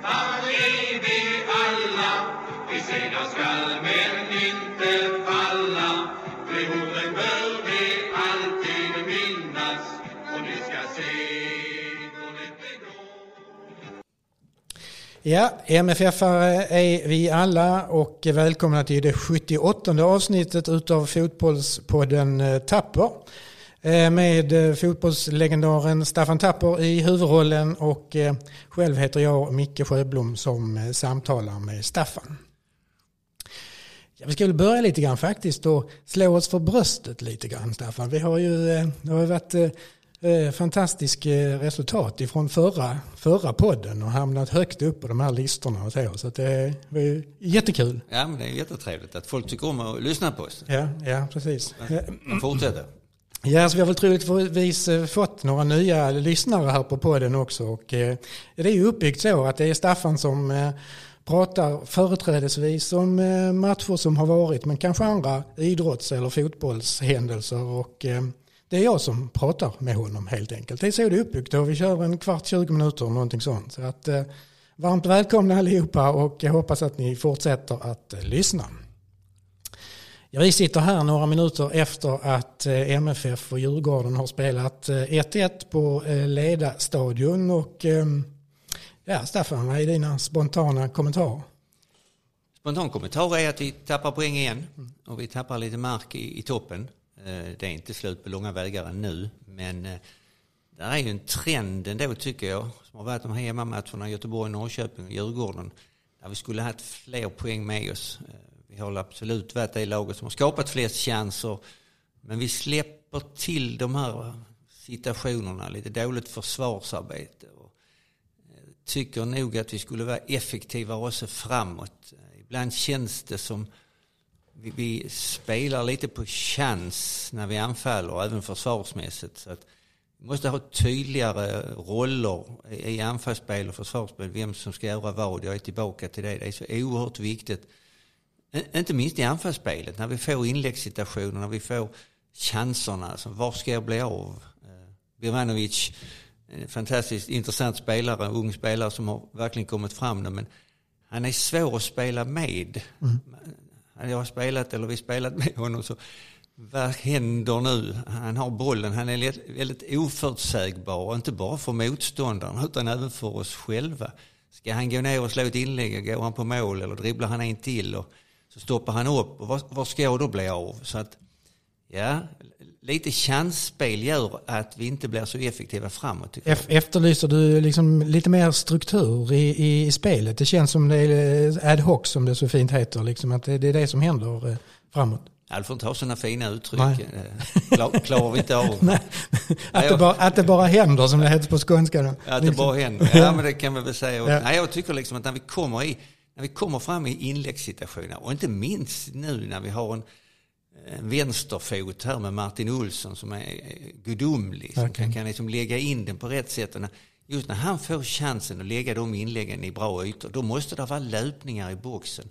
kämpar är vi alla. Vi segrar skall men inte falla. De orden bör vi alltid minnas och ni ska se. Ja, MFF-are är vi alla och välkomna till det 78 avsnittet utav Fotbollspodden eh, Tapper. Eh, Med eh, fotbollslegendaren Staffan Tapper i huvudrollen och eh, själv heter jag Micke Sjöblom som samtalar med Staffan. Ja, vi ska väl börja lite grann faktiskt och slå oss för bröstet lite grann Staffan. Vi har ju, det har ju varit fantastiskt eh, resultat ifrån förra, förra podden och hamnat högt upp på de här listorna och så. Så det var jättekul. Ja, men det är jättetrevligt att folk tycker om att lyssna på oss. Ja, ja precis. Fortsätter. Ja, så vi har väl troligtvis eh, fått några nya lyssnare här på podden också. Och, eh, det är ju uppbyggt så att det är Staffan som eh, pratar företrädesvis om matcher som har varit, men kanske andra idrotts eller fotbollshändelser. Och, det är jag som pratar med honom helt enkelt. Det är så det är uppbyggt och vi kör en kvart, 20 minuter och någonting sånt. Så att, varmt välkomna allihopa och jag hoppas att ni fortsätter att lyssna. Ja, vi sitter här några minuter efter att eh, MFF och Djurgården har spelat eh, 1-1 på eh, Leda stadion och ehm, ja, Staffan, vad är dina spontana kommentarer? Spontan kommentar är att vi tappar poäng igen och vi tappar lite mark i, i toppen. Det är inte slut på långa vägar ännu, men det är ju en trend ändå tycker jag som har varit de här hemmamatcherna Göteborg, Norrköping och Djurgården där vi skulle ha haft fler poäng med oss. Vi har absolut varit det laget som har skapat flest chanser men vi släpper till de här eh, situationerna, lite dåligt försvarsarbete. Och eh, tycker nog att vi skulle vara effektivare också framåt. Ibland känns det som vi, vi spelar lite på chans när vi anfaller, även försvarsmässigt. Så att vi måste ha tydligare roller i anfallsspel och försvarsspel, vem som ska göra vad. Jag är tillbaka till det. Det är så oerhört viktigt. Inte minst i anfallsspelet, när vi får inläggssituationer, när vi får chanserna. Alltså, var ska jag bli av? Eh, Birmanovic, en fantastiskt intressant spelare, en ung spelare som har verkligen kommit fram nu. Men han är svår att spela med. Hade jag spelat, eller vi spelat med honom så vad händer nu? Han har bollen, han är väldigt oförutsägbar, inte bara för motståndaren utan även för oss själva. Ska han gå ner och slå ett inlägg, går han på mål eller dribblar han en till och så stoppar han upp och var, var ska jag då bli av? Så att, ja, lite chansspel gör att vi inte blir så effektiva framåt. Efterlyser du liksom lite mer struktur i, i, spelet? Det känns som det är eh, ad hoc som det så fint heter, liksom att det, det är det som händer eh, framåt. Ja, du får inte ha sådana fina uttryck. Eh, Klar, klarar vi inte av. Nej, att, det bara, att det bara händer som det heter på skånska. Då. Att det bara händer. Ja, men det kan man väl säga. Ja. Nej, jag tycker liksom att när vi kommer, i, när vi kommer fram i inläggssituationer och inte minst nu när vi har en, en vänsterfot här med Martin Olsson som är gudomlig. Som kan, kan liksom lägga in den på rätt sätt. Och när, just när han får chansen att lägga de inläggen i bra ytor, då måste det vara löpningar i boxen.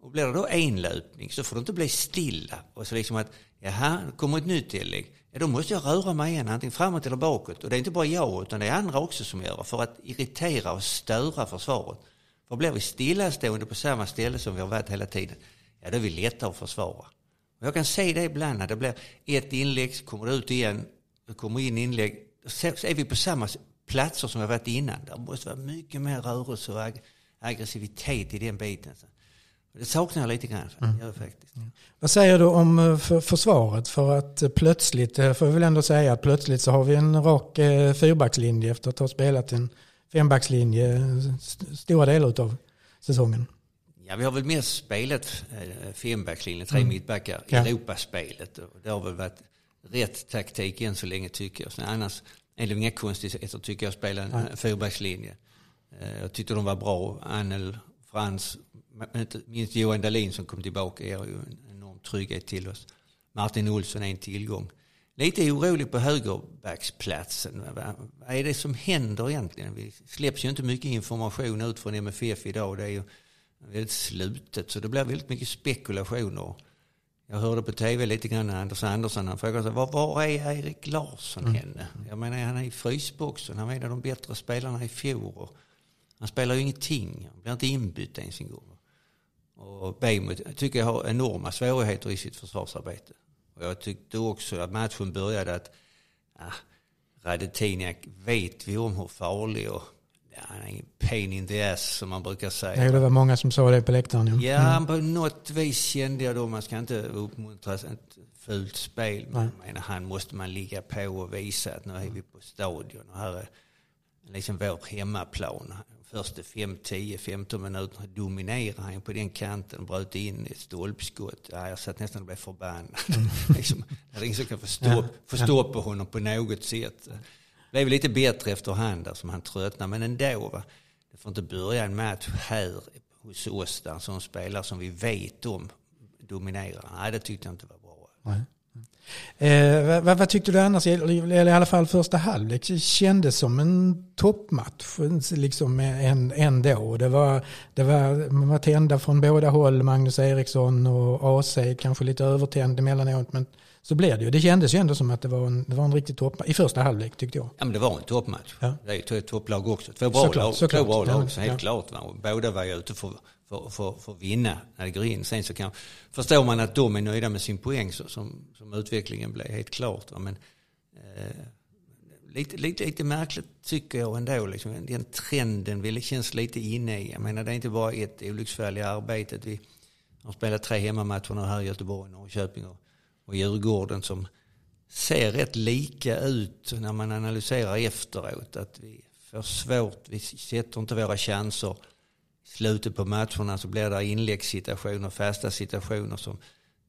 Och blir det då en löpning så får det inte bli stilla. Och så liksom att, jaha, det kommer ett nytt tillägg. Ja, då måste jag röra mig igen, antingen framåt eller bakåt. Och det är inte bara jag, utan det är andra också som gör det. För att irritera och störa försvaret. För blir vi stillastående på samma ställe som vi har varit hela tiden, ja då är vi lättare att försvara. Och jag kan se det ibland när det blir ett inlägg, så kommer det ut igen, det kommer in inlägg. Så är vi på samma platser som vi har varit innan. Det måste vara mycket mer rörelse och ag- aggressivitet i den biten. Så Det saknar jag lite grann, mm. jag faktiskt. Vad säger du om eh, för, försvaret? För att eh, plötsligt, eh, får vi väl ändå säga att plötsligt så har vi en rak fyrbackslinje efter att ha spelat en fembackslinje st- stora delar av säsongen. Ja, vi har väl mest spelat eh, fembackslinjen, tre mittbackar i Ja. Europaspelet. Det har väl varit rätt taktik än så länge tycker jag. Så annars är det inga konstigheter tycker jag att spela en Nej. fyrbackslinje. Eh, Jag tyckte de var bra. Annel, Frans, inte minst Johan Dahlin som kom tillbaka ger ju en enorm trygghet till oss. Martin Olsson är en tillgång. Lite orolig på högerbacksplatsen. Vad är det som händer egentligen? Vi släpps ju inte mycket information ut från MFF idag. Det är ju väldigt slutet så det blir väldigt mycket spekulationer. Jag hörde på tv lite grann när Anders Andersson han frågade sig, var, var är Erik Larsson henne? Jag menar han är i frysboxen, han var en av de bättre spelarna i fjol. Han spelar ju ingenting. Han blir inte inbytt ens en gång. Och Bejmo tycker jag har enorma svårigheter i sitt försvarsarbete. Och jag tyckte också att matchen började att ah, Radetiniak vet vi om hur farlig och ja, han är en pain in the ass som man brukar säga. Ja, det var många som sa det på läktaren. Ja, ja mm. på något vis kände jag då, man ska inte uppmuntra ett fult spel, men menar, han måste man ligga på och visa att nu är vi på stadion och här är liksom vår hemmaplan första 5, 10, 15 minuterna dominerade han på den kanten och bröt in ett stolpskott. Ja, jag satt nästan och blev förbannad. Mm. liksom, det är ingen som kan få stopp, på honom på något sätt. Det blev lite bättre efterhand där som han tröttnade, men ändå. Va? Det får inte börja en match här hos oss där som spelar som vi vet om dominerar. Nej, det tyckte jag inte var bra. Nej. Eh, vad, vad, tyckte du annars, eller i alla fall första halvlek, kändes som en toppmatch liksom ändå. Det var, det var, man var tända från båda håll, Magnus Eriksson och AC, kanske lite övertänd emellanåt. Men så blev det ju. Det kändes ju ändå som att det var en, det var en riktig toppmatch. I första halvlek tyckte jag. Ja men det var en toppmatch. Ja. Det är ju ett topplag också. Två bra såklart, lag, såklart. Två bra lag också, helt ja. klart. Va? båda var ju ute för, för, för, för att vinna när det går in. Sen så kan, förstår man att de är nöjda med sin poäng så, som, som utvecklingen blev, helt klart. Va? Men, eh, lite, lite, lite märkligt tycker jag ändå. Liksom, den trenden vi känns lite inne i. Jag menar det är inte bara ett olycksfall i arbetet. Vi har spelat tre hemmamatcher nu här i Göteborg, Norrköping och och Djurgården som ser rätt lika ut när man analyserar efteråt. Att vi får svårt, vi sätter inte våra chanser. Slutet på matcherna så blir det inläggssituationer, fasta situationer som,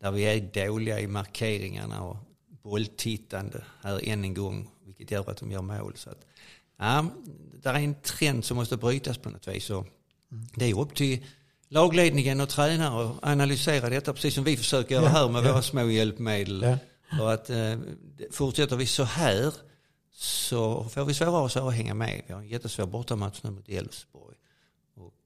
där vi är dåliga i markeringarna och bolltittande här än en gång, vilket gör att de gör mål. Så att, ja, det är en trend som måste brytas på något vis. Och det är upp till lagledningen och tränare och analysera detta precis som vi försöker göra här med våra små hjälpmedel. Ja. Att eh, fortsätter vi så här så får vi svårare att hänga med. Vi har en jättesvår bortamatch nu mot Elfsborg.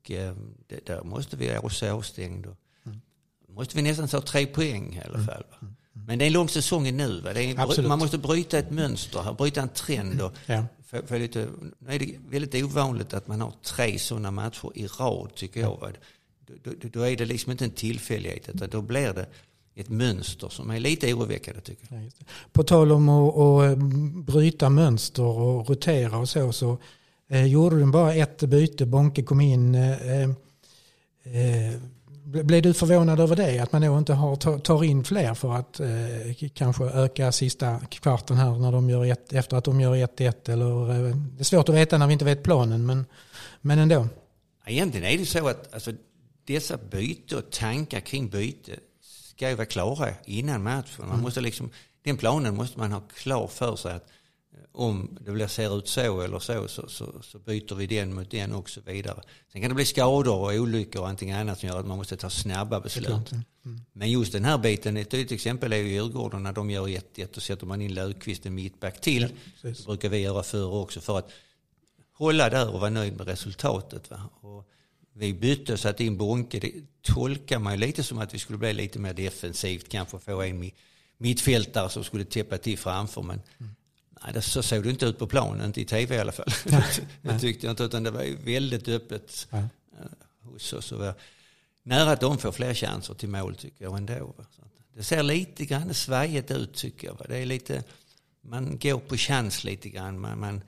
Och eh, det, där måste vi också avstängd. Mm. måste vi nästan ta tre poäng i alla mm. fall. Mm. Mm. Men det är en lång säsong nu. Är, man måste bryta ett mönster, bryta en trend. Och ja. för, för lite, nu är det väldigt ovanligt att man har tre sådana matcher i rad tycker jag då, då, är det liksom inte en tillfällighet utan då blir det ett mönster som är lite oroväckande tycker jag. Ja, På tal om att, att, eh, bryta mönster och rotera och så, så eh, gjorde du bara ett byte. Bonke kom in. Eh, eh, blev du förvånad över det? Att man då inte har, tar in fler för att eh, kanske öka sista kvarten här när de gör ett, efter att de gör 1-1? Eller, eh, det är svårt att veta när vi inte vet planen, men, men ändå. Egentligen är det så att alltså, dessa byte och tankar kring byte ska ju vara klara innan matchen. Man mm. måste liksom, den planen måste man ha klar för sig att eh, om det blir, ser ut så eller så, så, så, så byter vi den mot den och så vidare. Sen kan det bli skador och olyckor och allting annat som gör att man måste ta snabba beslut. Mm. Men just den här biten, ett tydligt exempel är ju Djurgården när de gör 1-1 och sätter man in Löfqvist en mittback till. Ja, det brukar vi göra förr också för att hålla där och vara nöjd med resultatet. Va? Och vi bytte och satte in Bonke. Det tolkar man ju lite som att vi skulle bli lite mer defensivt, kanske få en mittfältare som skulle täppa till framför. Men mm. Nej, så såg det inte ut på planen, inte i tv i alla fall. det tyckte jag inte, utan det var väldigt öppet ja. Eh, hos oss. Och nära att de får fler chanser till mål tycker jag ändå. det ser lite grann svajigt ut tycker jag. Det är lite, man går på chans lite grann. Man, man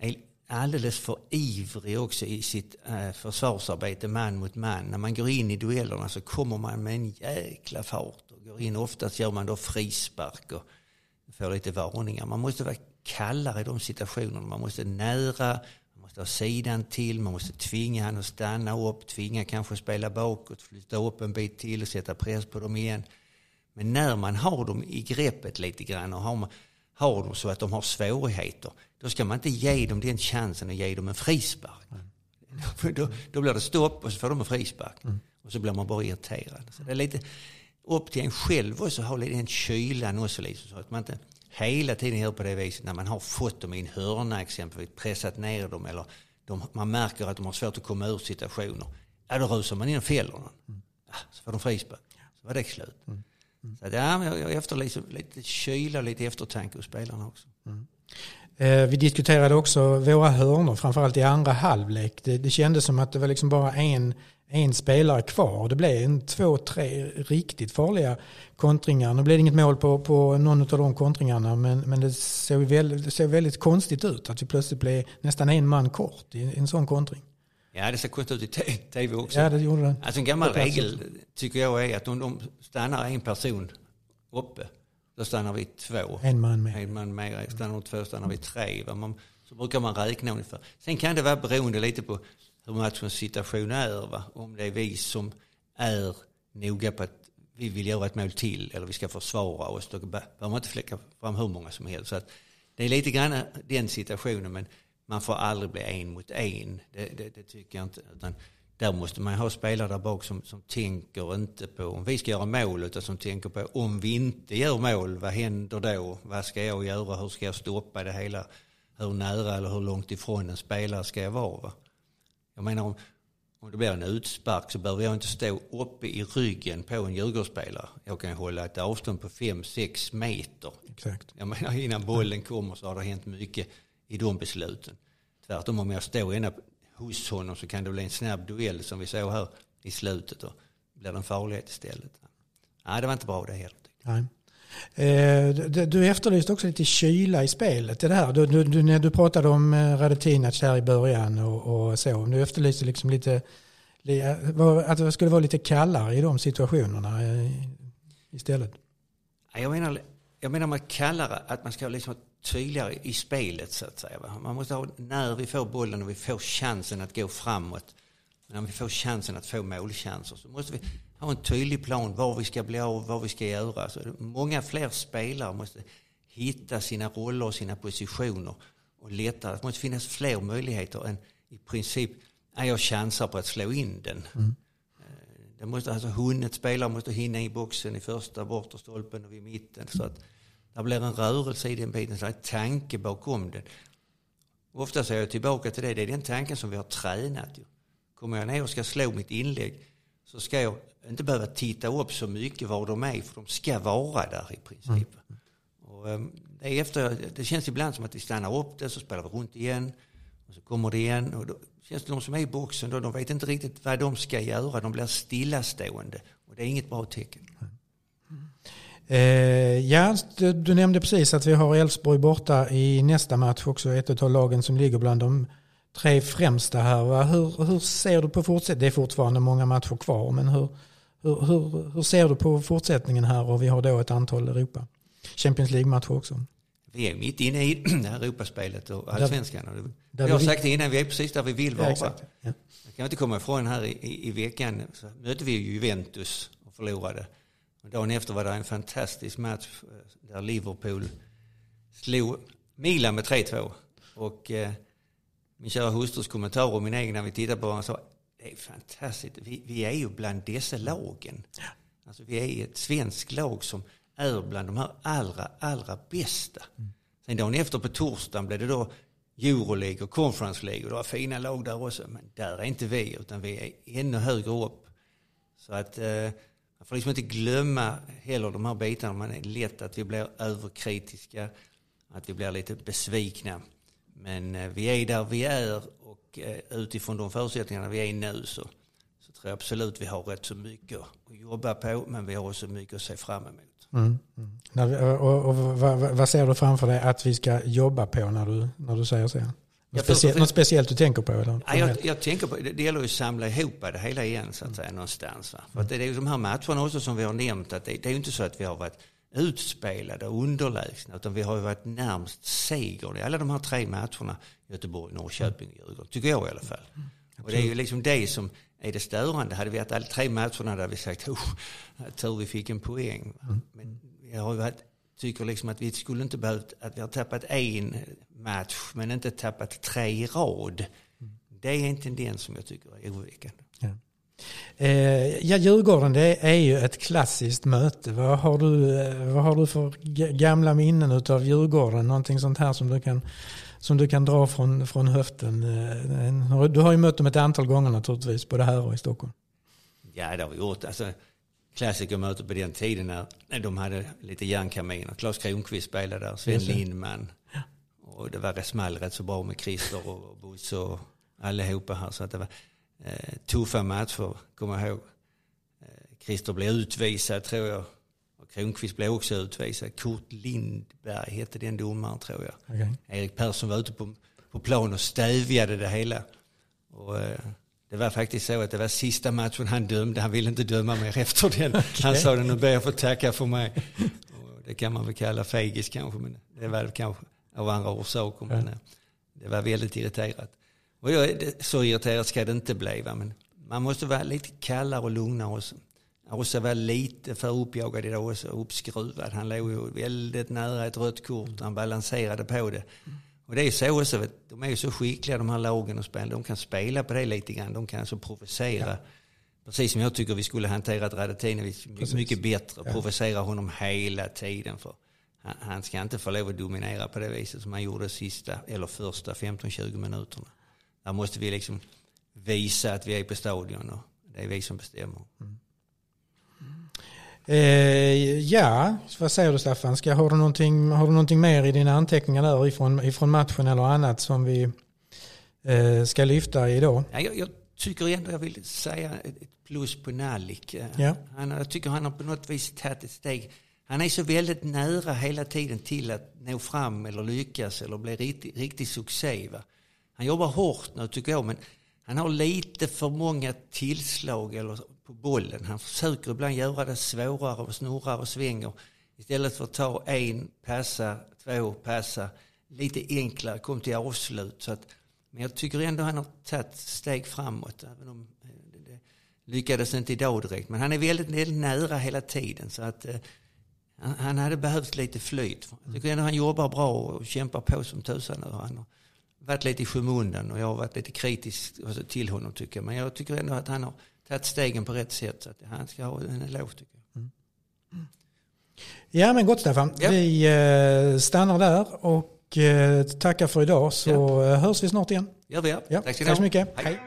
är alldeles för ivrig också i sitt äh, försvarsarbete man mot man. När man går in i duellerna så kommer man med en jäkla fart och går in. Oftast gör man då frispark och får lite varningar. Man måste vara kallare i de situationerna. Man måste nära, man måste ha sidan till, man måste tvinga han att stanna upp, tvinga kanske spela bakåt, flytta upp en bit till och sätta press på dem igen. Men när man har dem i greppet lite grann och har, har dem så att de har svårigheter, då ska man inte ge dem den chansen och ge dem en frispark. Mm. Då, då blir det stopp och så får de en frispark. Mm. Och så blir man bara irriterad. Så det är lite upp till en själv också att ha den kylan också. Liksom, så att man inte hela tiden gör på det viset när man har fått dem i en hörna exempelvis, pressat ner dem eller de, man märker att de har svårt att komma ur situationer. Ja, då rusar man in och fäller någon. Mm. Ja, så får de frispark. Så var det slut. Mm. Mm. Så ja, jag, jag efterlyser lite kyla och lite eftertanke hos spelarna också. Eh, vi diskuterade också våra hörnor, framförallt i andra halvlek. Det, det kändes som att det var liksom bara en, en spelare kvar. Det blev en, två, tre riktigt farliga kontringar. Nu blev det inget mål på, på någon av de kontringarna men, men det, såg väldigt, det såg väldigt konstigt ut att vi plötsligt blev nästan en man kort i en sån kontring. Ja, det ser konstigt ut i tv också. Ja, det gjorde det. Alltså en gammal regel tycker jag är att om de stannar en person uppe, då stannar vi två. En man med. En man med. Stannar de två stannar vi tre. Man, så brukar man räkna ungefär. Sen kan det vara beroende lite på hur matchens situation är. Va? Om det är vi som är noga på att vi vill göra ett mål till eller vi ska försvara oss. Då behöver man inte fläcka fram hur många som helst. Så att det är lite grann den situationen. Men man får aldrig bli en mot en. Det, det, det tycker jag inte. Utan där måste man ha spelare där bak som, som tänker inte på om vi ska göra mål utan som tänker på om vi inte gör mål, vad händer då? Vad ska jag göra? Hur ska jag stoppa det hela? Hur nära eller hur långt ifrån en spelare ska jag vara? Va? Jag menar om, om det blir en utspark så behöver jag inte stå uppe i ryggen på en Djurgårdsspelare. Jag kan hålla ett avstånd på 5-6 meter. Exakt. Jag menar innan bollen kommer så har det hänt mycket i de besluten. Tvärtom om jag står ena hos honom så kan det bli en snabb duell som vi såg här i slutet och blir det en farlighet istället. Nej, det var inte bra det heller. Nej. Eh, du efterlyste också lite kyla i spelet. Det här. Du, du, när du pratade om eh, Radetinac här i början och, och så. Du efterlyste liksom lite, att det skulle vara lite kallare i de situationerna eh, istället. Jag menar, jag menar med kallare att man ska liksom tydligare i spelet så att säga. Man måste ha, när vi får bollen och vi får chansen att gå framåt, när vi får chansen att få målchanser så måste vi ha en tydlig plan var vi ska bli av, vad vi ska göra. Så många fler spelare måste hitta sina roller och sina positioner och leta. Det måste finnas fler möjligheter än i princip, nej, jag chansar på att slå in den. Mm. Det måste, alltså hunnit spelare måste hinna i boxen i första bortre stolpen och vid mitten. Så att det blir en rörelse i den biten, så en tanke bakom den. Ofta säger jag tillbaka till det, det är den tanken som vi har tränat. Kommer jag ner och ska slå mitt inlägg så ska jag inte behöva titta upp så mycket var de är, för de ska vara där i princip. Mm. Och, um, det, är efter, det känns ibland som att vi stannar upp det, så spelar vi runt igen. Och så kommer det igen. Och då känns det de som är i boxen, då, de vet inte riktigt vad de ska göra. De blir stillastående. Och det är inget bra tecken. Eh, ja, du, nämnde precis att vi har Elfsborg borta i nästa match också. Ett av lagen som ligger bland de tre främsta här. Hur, hur ser du på fortsättningen? Det är fortfarande många matcher kvar, men hur, hur, hur, hur, ser du på fortsättningen här? Och vi har då ett antal Europa Champions League-matcher också. Vi är mitt inne i det här Europaspelet och allsvenskan. Vi har sagt det innan, vi är precis där vi vill vara. Ja, ja. Jag kan inte komma ifrån här i, i, i veckan så mötte vi Juventus och förlorade. Och dagen efter var det en fantastisk match eh, där Liverpool slog Milan med 3-2. Och eh, min kära hustrus kommentar och min egen när vi tittade på honom sa det är fantastiskt. Vi, vi, är ju bland dessa lagen. Ja. Alltså vi är ett svenskt lag som är bland de här allra, allra bästa. Mm. Sen dagen efter på torsdagen blev det då Euroleague och Conference League och det var fina lag där också. Men där är inte vi utan vi är ännu högre upp. Så att eh, man får liksom inte glömma heller de här bitarna. Man är lätt att vi blir överkritiska, att vi blir lite besvikna. Men eh, vi är där vi är och eh, utifrån de förutsättningarna vi är nu så, så tror jag absolut vi har rätt så mycket att jobba på men vi har också mycket att se fram emot. Mm. Mm. Och, och, vad, vad ser du framför dig att vi ska jobba på när du, när du säger så? Något, speciellt, något speciellt du tänker på? Eller? Ja, jag, jag, tänker på, det gäller ju att samla ihop det hela igen så att säga någonstans. Va? För det är ju de här matcherna också som vi har nämnt att det, det är ju inte så att vi har varit utspelade och underlägsna utan vi har ju varit närmst seger i alla de här tre matcherna. Göteborg, Norrköping och Djurgården. Tycker jag i alla fall. Mm, och det är ju liksom det som är det störande. Hade vi haft alla tre matcherna där vi sagt oh, tur vi fick en poäng. Mm. Men jag har varit, tycker liksom att vi skulle inte behövt, att vi har tappat en match men inte tappat tre i rad. Det är en tendens som jag tycker är oroväckande. Ja. Eh, ja, Djurgården det är ju ett klassiskt möte. Vad har du, eh, vad har du för gamla minnen av Djurgården? Någonting sånt här som du kan, som du kan dra från, från höften? Eh, du har ju mött dem ett antal gånger naturligtvis, både här och i Stockholm. Ja, det har vi gjort. Alltså, klassikermöte på den tiden när de hade lite järnkaminer. Claes Kronqvist spelade där, Sven Lindman. Och det var rätt small rätt så bra med Christer och Bosse och allihopa här. Så att det var eh, tuffa matcher, kommer jag ihåg. Eh, Christer blev utvisad tror jag. Och Kronqvist blev också utvisad. Kurt Lindberg hette den domaren tror jag. Okay. Erik Persson var ute på, på plan och stävjade det hela. Och, eh, det var faktiskt så att det var sista matchen han dömde. Han ville inte döma mer efter den. Okay. Han sa nu ber jag få tacka för mig. Och det kan man väl kalla fegis kanske. Men det var kanske av andra orsaker. Men eh, det var väldigt irriterat. Och jag, så irriterat ska det inte bli. Va? Men man måste vara lite kallare och lugnare. Också. Också var lite för uppjagad idag också, uppskruvad. Han låg ju väldigt nära ett rött kort. Han balanserade på det. Och det är så också, de är ju så skickliga de här lagen och spel. De kan spela på det lite grann. De kan alltså provocera. Ja. Precis som jag tycker vi skulle hanterat Radetinovic mycket bättre. Ja. Provocera honom hela tiden. För han ska inte få lov att dominera på det viset som han gjorde sista eller första 15-20 minuterna. Där måste vi liksom visa att vi är på stadion och det är vi som bestämmer. Mm. Eh, ja, vad säger du Staffan? Ska, har, du någonting, har du någonting mer i dina anteckningar där ifrån, ifrån matchen eller annat som vi eh, ska lyfta idag? Ja, jag, jag tycker ändå jag vill säga ett plus på Nalik. Ja. Han, jag tycker han har på något vis tagit ett steg. Han är så väldigt nära hela tiden till att nå fram eller lyckas eller bli riktig, riktig succé. Va? Han jobbar hårt nu tycker jag men han har lite för många tillslag eller på bollen. Han försöker ibland göra det svårare och snurrar och svänger. Istället för att ta en, passa, två, passa. Lite enklare, kom till avslut. Så att, men jag tycker ändå han har tagit steg framåt. Även om eh, det, det lyckades inte idag direkt. Men han är väldigt, väldigt nära hela tiden. Så att eh, han hade behövt lite flyt. Jag tycker ändå han jobbar bra och kämpar på som tusan nu. Han har varit lite i skymundan och jag har varit lite kritisk alltså, till honom tycker jag. Men jag tycker ändå att han har tagit stegen på rätt sätt. Så att han ska ha en eloge tycker jag. Mm. Ja men gott Stefan. Ja. Vi eh, stannar där och eh, tackar för idag så ja. Eh, hörs vi snart igen. Gör vi ja. Tack så mycket. Hej. Hej.